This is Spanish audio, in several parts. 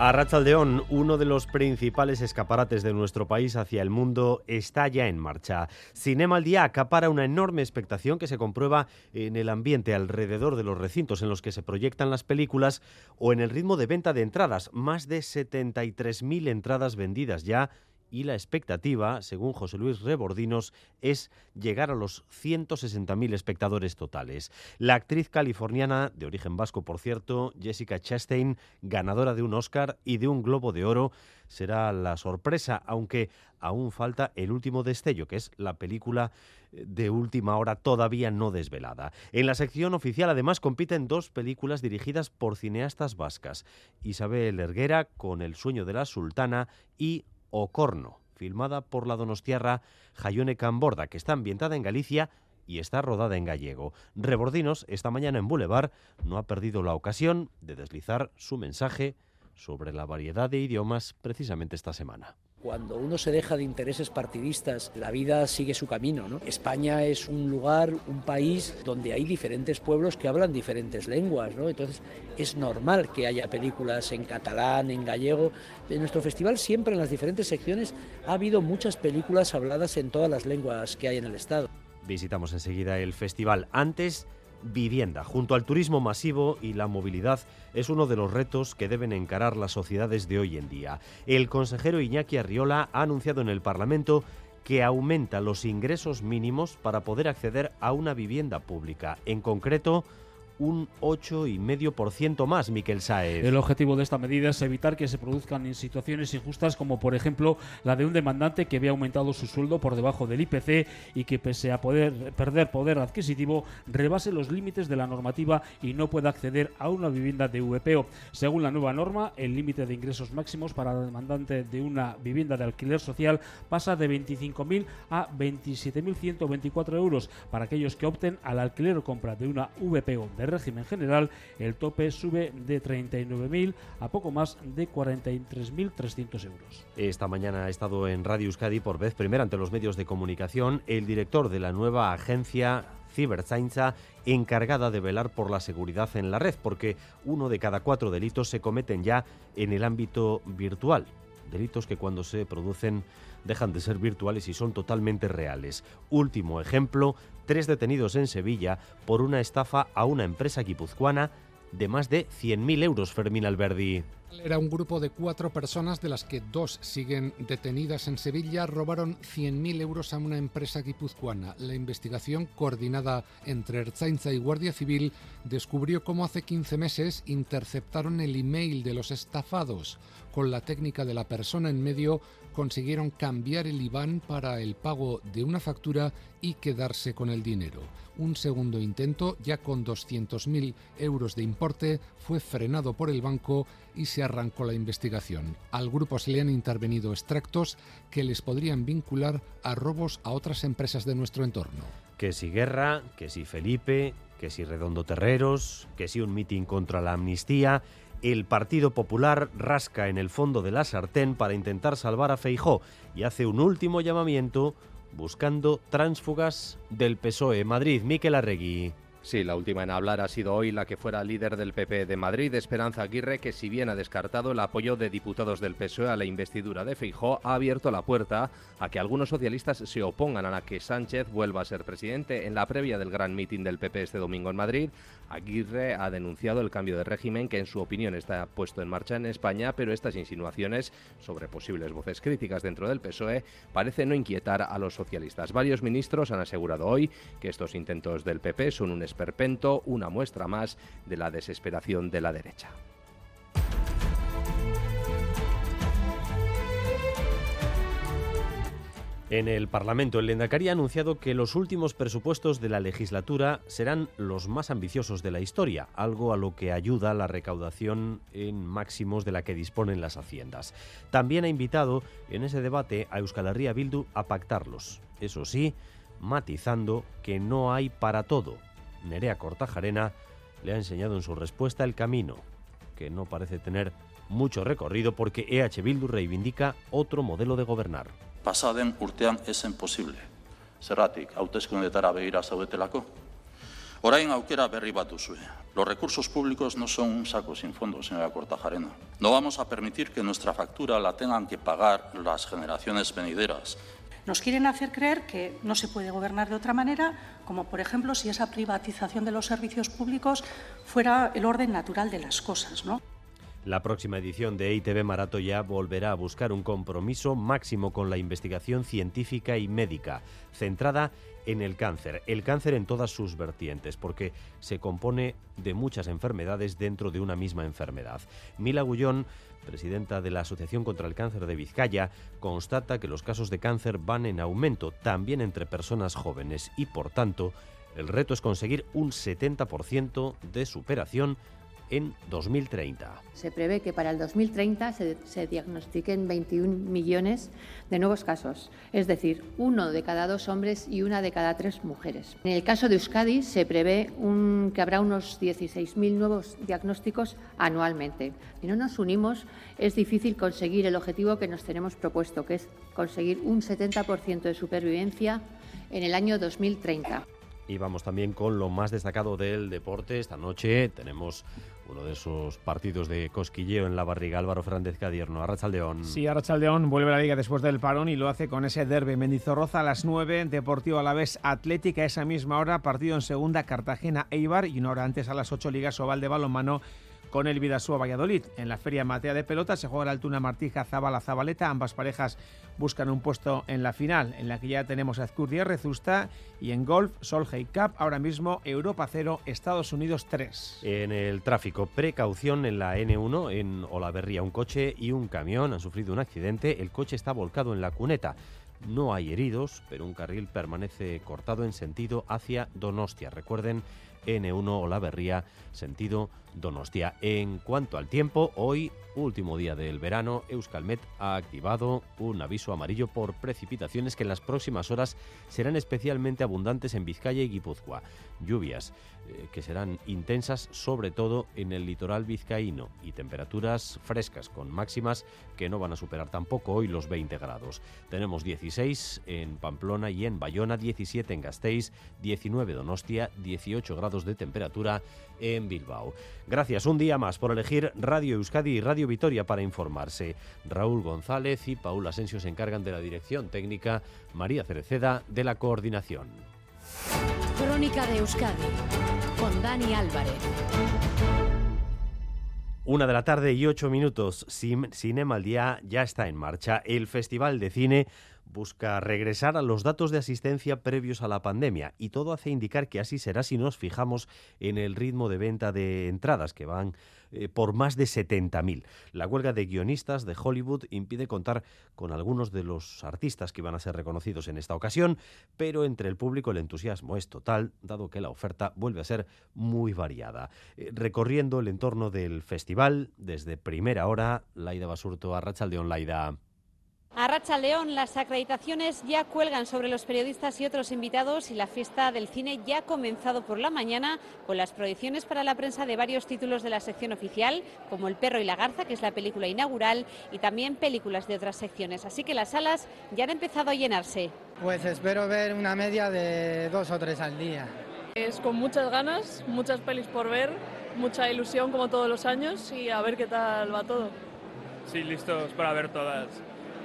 Arrachaldeón, uno de los principales escaparates de nuestro país hacia el mundo, está ya en marcha. Cinema al día acapara una enorme expectación que se comprueba en el ambiente alrededor de los recintos en los que se proyectan las películas o en el ritmo de venta de entradas. Más de 73.000 entradas vendidas ya y la expectativa, según José Luis Rebordinos, es llegar a los 160.000 espectadores totales. La actriz californiana, de origen vasco por cierto, Jessica Chastain, ganadora de un Oscar y de un Globo de Oro, será la sorpresa, aunque aún falta el último destello, que es la película eh, de última hora todavía no desvelada. En la sección oficial además compiten dos películas dirigidas por cineastas vascas, Isabel Erguera con El sueño de la sultana y Ocorno, filmada por la donostiarra Jayone Camborda, que está ambientada en Galicia y está rodada en gallego. Rebordinos, esta mañana en Boulevard, no ha perdido la ocasión de deslizar su mensaje sobre la variedad de idiomas precisamente esta semana. Cuando uno se deja de intereses partidistas, la vida sigue su camino. ¿no? España es un lugar, un país donde hay diferentes pueblos que hablan diferentes lenguas. ¿no? Entonces es normal que haya películas en catalán, en gallego. En nuestro festival siempre en las diferentes secciones ha habido muchas películas habladas en todas las lenguas que hay en el Estado. Visitamos enseguida el festival. Antes vivienda, junto al turismo masivo y la movilidad, es uno de los retos que deben encarar las sociedades de hoy en día. El consejero Iñaki Arriola ha anunciado en el Parlamento que aumenta los ingresos mínimos para poder acceder a una vivienda pública. En concreto, un 8,5% más, Miquel Saez. El objetivo de esta medida es evitar que se produzcan situaciones injustas como por ejemplo la de un demandante que ve aumentado su sueldo por debajo del IPC y que pese a poder perder poder adquisitivo rebase los límites de la normativa y no pueda acceder a una vivienda de VPO. Según la nueva norma, el límite de ingresos máximos para el demandante de una vivienda de alquiler social pasa de 25.000 a 27.124 euros para aquellos que opten al alquiler o compra de una VPO de régimen general, el tope sube de 39.000 a poco más de 43.300 euros. Esta mañana ha estado en Radio Euskadi por vez primera ante los medios de comunicación el director de la nueva agencia Ciberzainza encargada de velar por la seguridad en la red, porque uno de cada cuatro delitos se cometen ya en el ámbito virtual. Delitos que cuando se producen dejan de ser virtuales y son totalmente reales. Último ejemplo, tres detenidos en Sevilla por una estafa a una empresa guipuzcoana de más de 100.000 euros, Fermín Alberdi. Era un grupo de cuatro personas, de las que dos siguen detenidas en Sevilla. Robaron 100.000 euros a una empresa guipuzcoana. La investigación, coordinada entre Erzainza y Guardia Civil, descubrió cómo hace 15 meses interceptaron el email de los estafados. Con la técnica de la persona en medio, consiguieron cambiar el IBAN para el pago de una factura y quedarse con el dinero. Un segundo intento, ya con 200.000 euros de importe, fue frenado por el banco y se arrancó la investigación. Al grupo se le han intervenido extractos que les podrían vincular a robos a otras empresas de nuestro entorno. Que si guerra, que si Felipe, que si Redondo Terreros, que si un mitin contra la amnistía, el Partido Popular rasca en el fondo de la sartén para intentar salvar a Feijó y hace un último llamamiento buscando tránsfugas del PSOE. Madrid, Miquel Arregui. Sí, la última en hablar ha sido hoy la que fuera líder del PP de Madrid, Esperanza Aguirre, que si bien ha descartado el apoyo de diputados del PSOE a la investidura de Feijó, ha abierto la puerta a que algunos socialistas se opongan a que Sánchez vuelva a ser presidente. En la previa del gran mitin del PP este domingo en Madrid, Aguirre ha denunciado el cambio de régimen que en su opinión está puesto en marcha en España, pero estas insinuaciones sobre posibles voces críticas dentro del PSOE parecen no inquietar a los socialistas. Varios ministros han asegurado hoy que estos intentos del PP son un esperpento, una muestra más de la desesperación de la derecha. En el Parlamento, el Lendakari ha anunciado que los últimos presupuestos de la legislatura serán los más ambiciosos de la historia, algo a lo que ayuda la recaudación en máximos de la que disponen las haciendas. También ha invitado en ese debate a Euskal Herria Bildu a pactarlos, eso sí, matizando que no hay para todo. Nerea Cortajarena le ha enseñado en su respuesta el camino, que no parece tener mucho recorrido porque EH Bildu reivindica otro modelo de gobernar. Pasaden urtean esen posible. Zerratik, hauteskundetara begira zaudetelako? Orain aukera berri bat duzue. Los recursos públicos no son un saco sin fondo, señora Cortajarena. No vamos a permitir que nuestra factura la tengan que pagar las generaciones venideras. Nos quieren hacer creer que no se puede gobernar de otra manera, como por ejemplo si esa privatización de los servicios públicos fuera el orden natural de las cosas, ¿no? La próxima edición de EITB Marato ya volverá a buscar un compromiso máximo con la investigación científica y médica, centrada en el cáncer, el cáncer en todas sus vertientes, porque se compone de muchas enfermedades dentro de una misma enfermedad. Mila Gullón presidenta de la Asociación contra el Cáncer de Vizcaya, constata que los casos de cáncer van en aumento también entre personas jóvenes y, por tanto, el reto es conseguir un 70% de superación en 2030. Se prevé que para el 2030 se, se, diagnostiquen 21 millones de nuevos casos, es decir, uno de cada dos hombres y una de cada tres mujeres. En el caso de Euskadi se prevé un, que habrá unos 16.000 nuevos diagnósticos anualmente. Si no nos unimos, es difícil conseguir el objetivo que nos tenemos propuesto, que es conseguir un 70% de supervivencia en el año 2030. Y vamos también con lo más destacado del deporte. Esta noche tenemos uno de esos partidos de cosquilleo en la barriga. Álvaro Fernández Cadierno, Arrachaldeón. Sí, Arrachaldeón vuelve a la liga después del parón y lo hace con ese derby. Mendizorroza a las 9, Deportivo Alavés Atlética a esa misma hora, partido en segunda Cartagena Eibar y una hora antes a las 8 Ligas Oval de Balonmano con el Vidasúa Valladolid. En la Feria Matea de Pelota se juega la Altuna Martija Zabala Zabaleta. Ambas parejas buscan un puesto en la final, en la que ya tenemos a Azcurdia Rezusta y en golf Solheim Cup, ahora mismo Europa 0, Estados Unidos 3. En el tráfico, precaución en la N1 en Olaverría. Un coche y un camión han sufrido un accidente. El coche está volcado en la cuneta. No hay heridos, pero un carril permanece cortado en sentido hacia Donostia. Recuerden N1 Olaverría, sentido Donostia. En cuanto al tiempo, hoy, último día del verano, Euskalmet ha activado un aviso amarillo por precipitaciones que en las próximas horas serán especialmente abundantes en Vizcaya y Guipúzcoa. Lluvias eh, que serán intensas sobre todo en el litoral vizcaíno y temperaturas frescas con máximas que no van a superar tampoco hoy los 20 grados. Tenemos 16 en Pamplona y en Bayona, 17 en Gasteiz, 19 Donostia, 18 grados de temperatura en Bilbao. Gracias un día más por elegir Radio Euskadi y Radio Vitoria para informarse. Raúl González y Paul Asensio se encargan de la dirección técnica, María Cereceda de la coordinación. Crónica de Euskadi con Dani Álvarez. Una de la tarde y ocho minutos. Cinema al día ya está en marcha. El Festival de Cine busca regresar a los datos de asistencia previos a la pandemia y todo hace indicar que así será si nos fijamos en el ritmo de venta de entradas que van eh, por más de 70.000. La huelga de guionistas de Hollywood impide contar con algunos de los artistas que iban a ser reconocidos en esta ocasión, pero entre el público el entusiasmo es total, dado que la oferta vuelve a ser muy variada. Eh, recorriendo el entorno del festival, desde primera hora, Laida Basurto, a Rachaldeón Laida. A Racha León, las acreditaciones ya cuelgan sobre los periodistas y otros invitados y la fiesta del cine ya ha comenzado por la mañana con las proyecciones para la prensa de varios títulos de la sección oficial, como El perro y la garza, que es la película inaugural, y también películas de otras secciones. Así que las salas ya han empezado a llenarse. Pues espero ver una media de dos o tres al día. Es con muchas ganas, muchas pelis por ver, mucha ilusión como todos los años y a ver qué tal va todo. Sí, listos para ver todas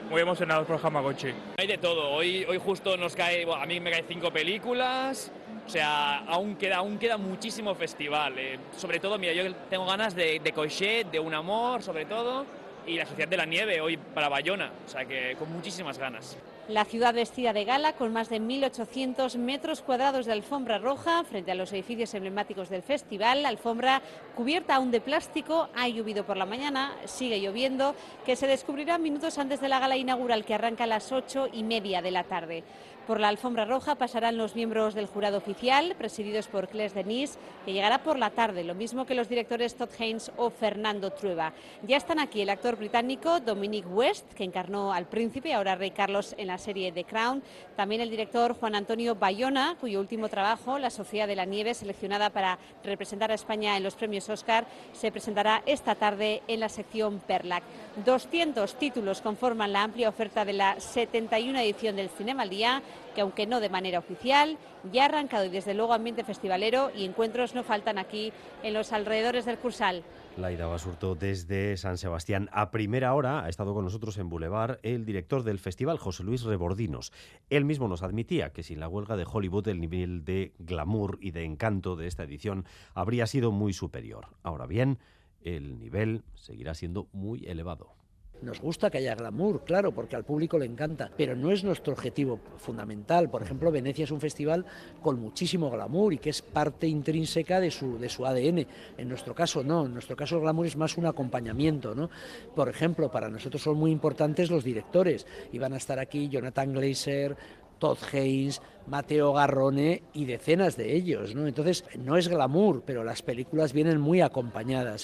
muy emocionados por Hamagochi. Hay de todo. Hoy, hoy justo nos cae, a mí me caen cinco películas. O sea, aún queda, aún queda muchísimo festival. Eh, sobre todo, mira, yo tengo ganas de, de Cochet, de Un Amor, sobre todo, y la Sociedad de la Nieve hoy para Bayona. O sea, que con muchísimas ganas. La ciudad vestida de gala, con más de 1.800 metros cuadrados de alfombra roja frente a los edificios emblemáticos del festival. La alfombra cubierta aún de plástico. Ha llovido por la mañana, sigue lloviendo, que se descubrirá minutos antes de la gala inaugural que arranca a las ocho y media de la tarde. Por la alfombra roja pasarán los miembros del jurado oficial, presididos por Claes Denis, que llegará por la tarde, lo mismo que los directores Todd Haynes o Fernando Trueba. Ya están aquí el actor británico Dominic West, que encarnó al príncipe, ahora rey Carlos, en la serie The Crown. También el director Juan Antonio Bayona, cuyo último trabajo, La Sociedad de la Nieve, seleccionada para representar a España en los premios Oscar, se presentará esta tarde en la sección Perlac. 200 títulos conforman la amplia oferta de la 71 edición del Cinema al Día, que aunque no de manera oficial, ya ha arrancado y desde luego ambiente festivalero y encuentros no faltan aquí en los alrededores del Cursal. Laida Basurto desde San Sebastián. A primera hora ha estado con nosotros en Boulevard el director del festival, José Luis Rebordinos. Él mismo nos admitía que sin la huelga de Hollywood el nivel de glamour y de encanto de esta edición habría sido muy superior. Ahora bien, el nivel seguirá siendo muy elevado. Nos gusta que haya glamour, claro, porque al público le encanta, pero no es nuestro objetivo fundamental. Por ejemplo, Venecia es un festival con muchísimo glamour y que es parte intrínseca de su, de su ADN. En nuestro caso no, en nuestro caso el glamour es más un acompañamiento. ¿no? Por ejemplo, para nosotros son muy importantes los directores y van a estar aquí Jonathan Glazer, Todd Haynes, Mateo Garrone y decenas de ellos. Entonces, no es glamour, pero las películas vienen muy acompañadas.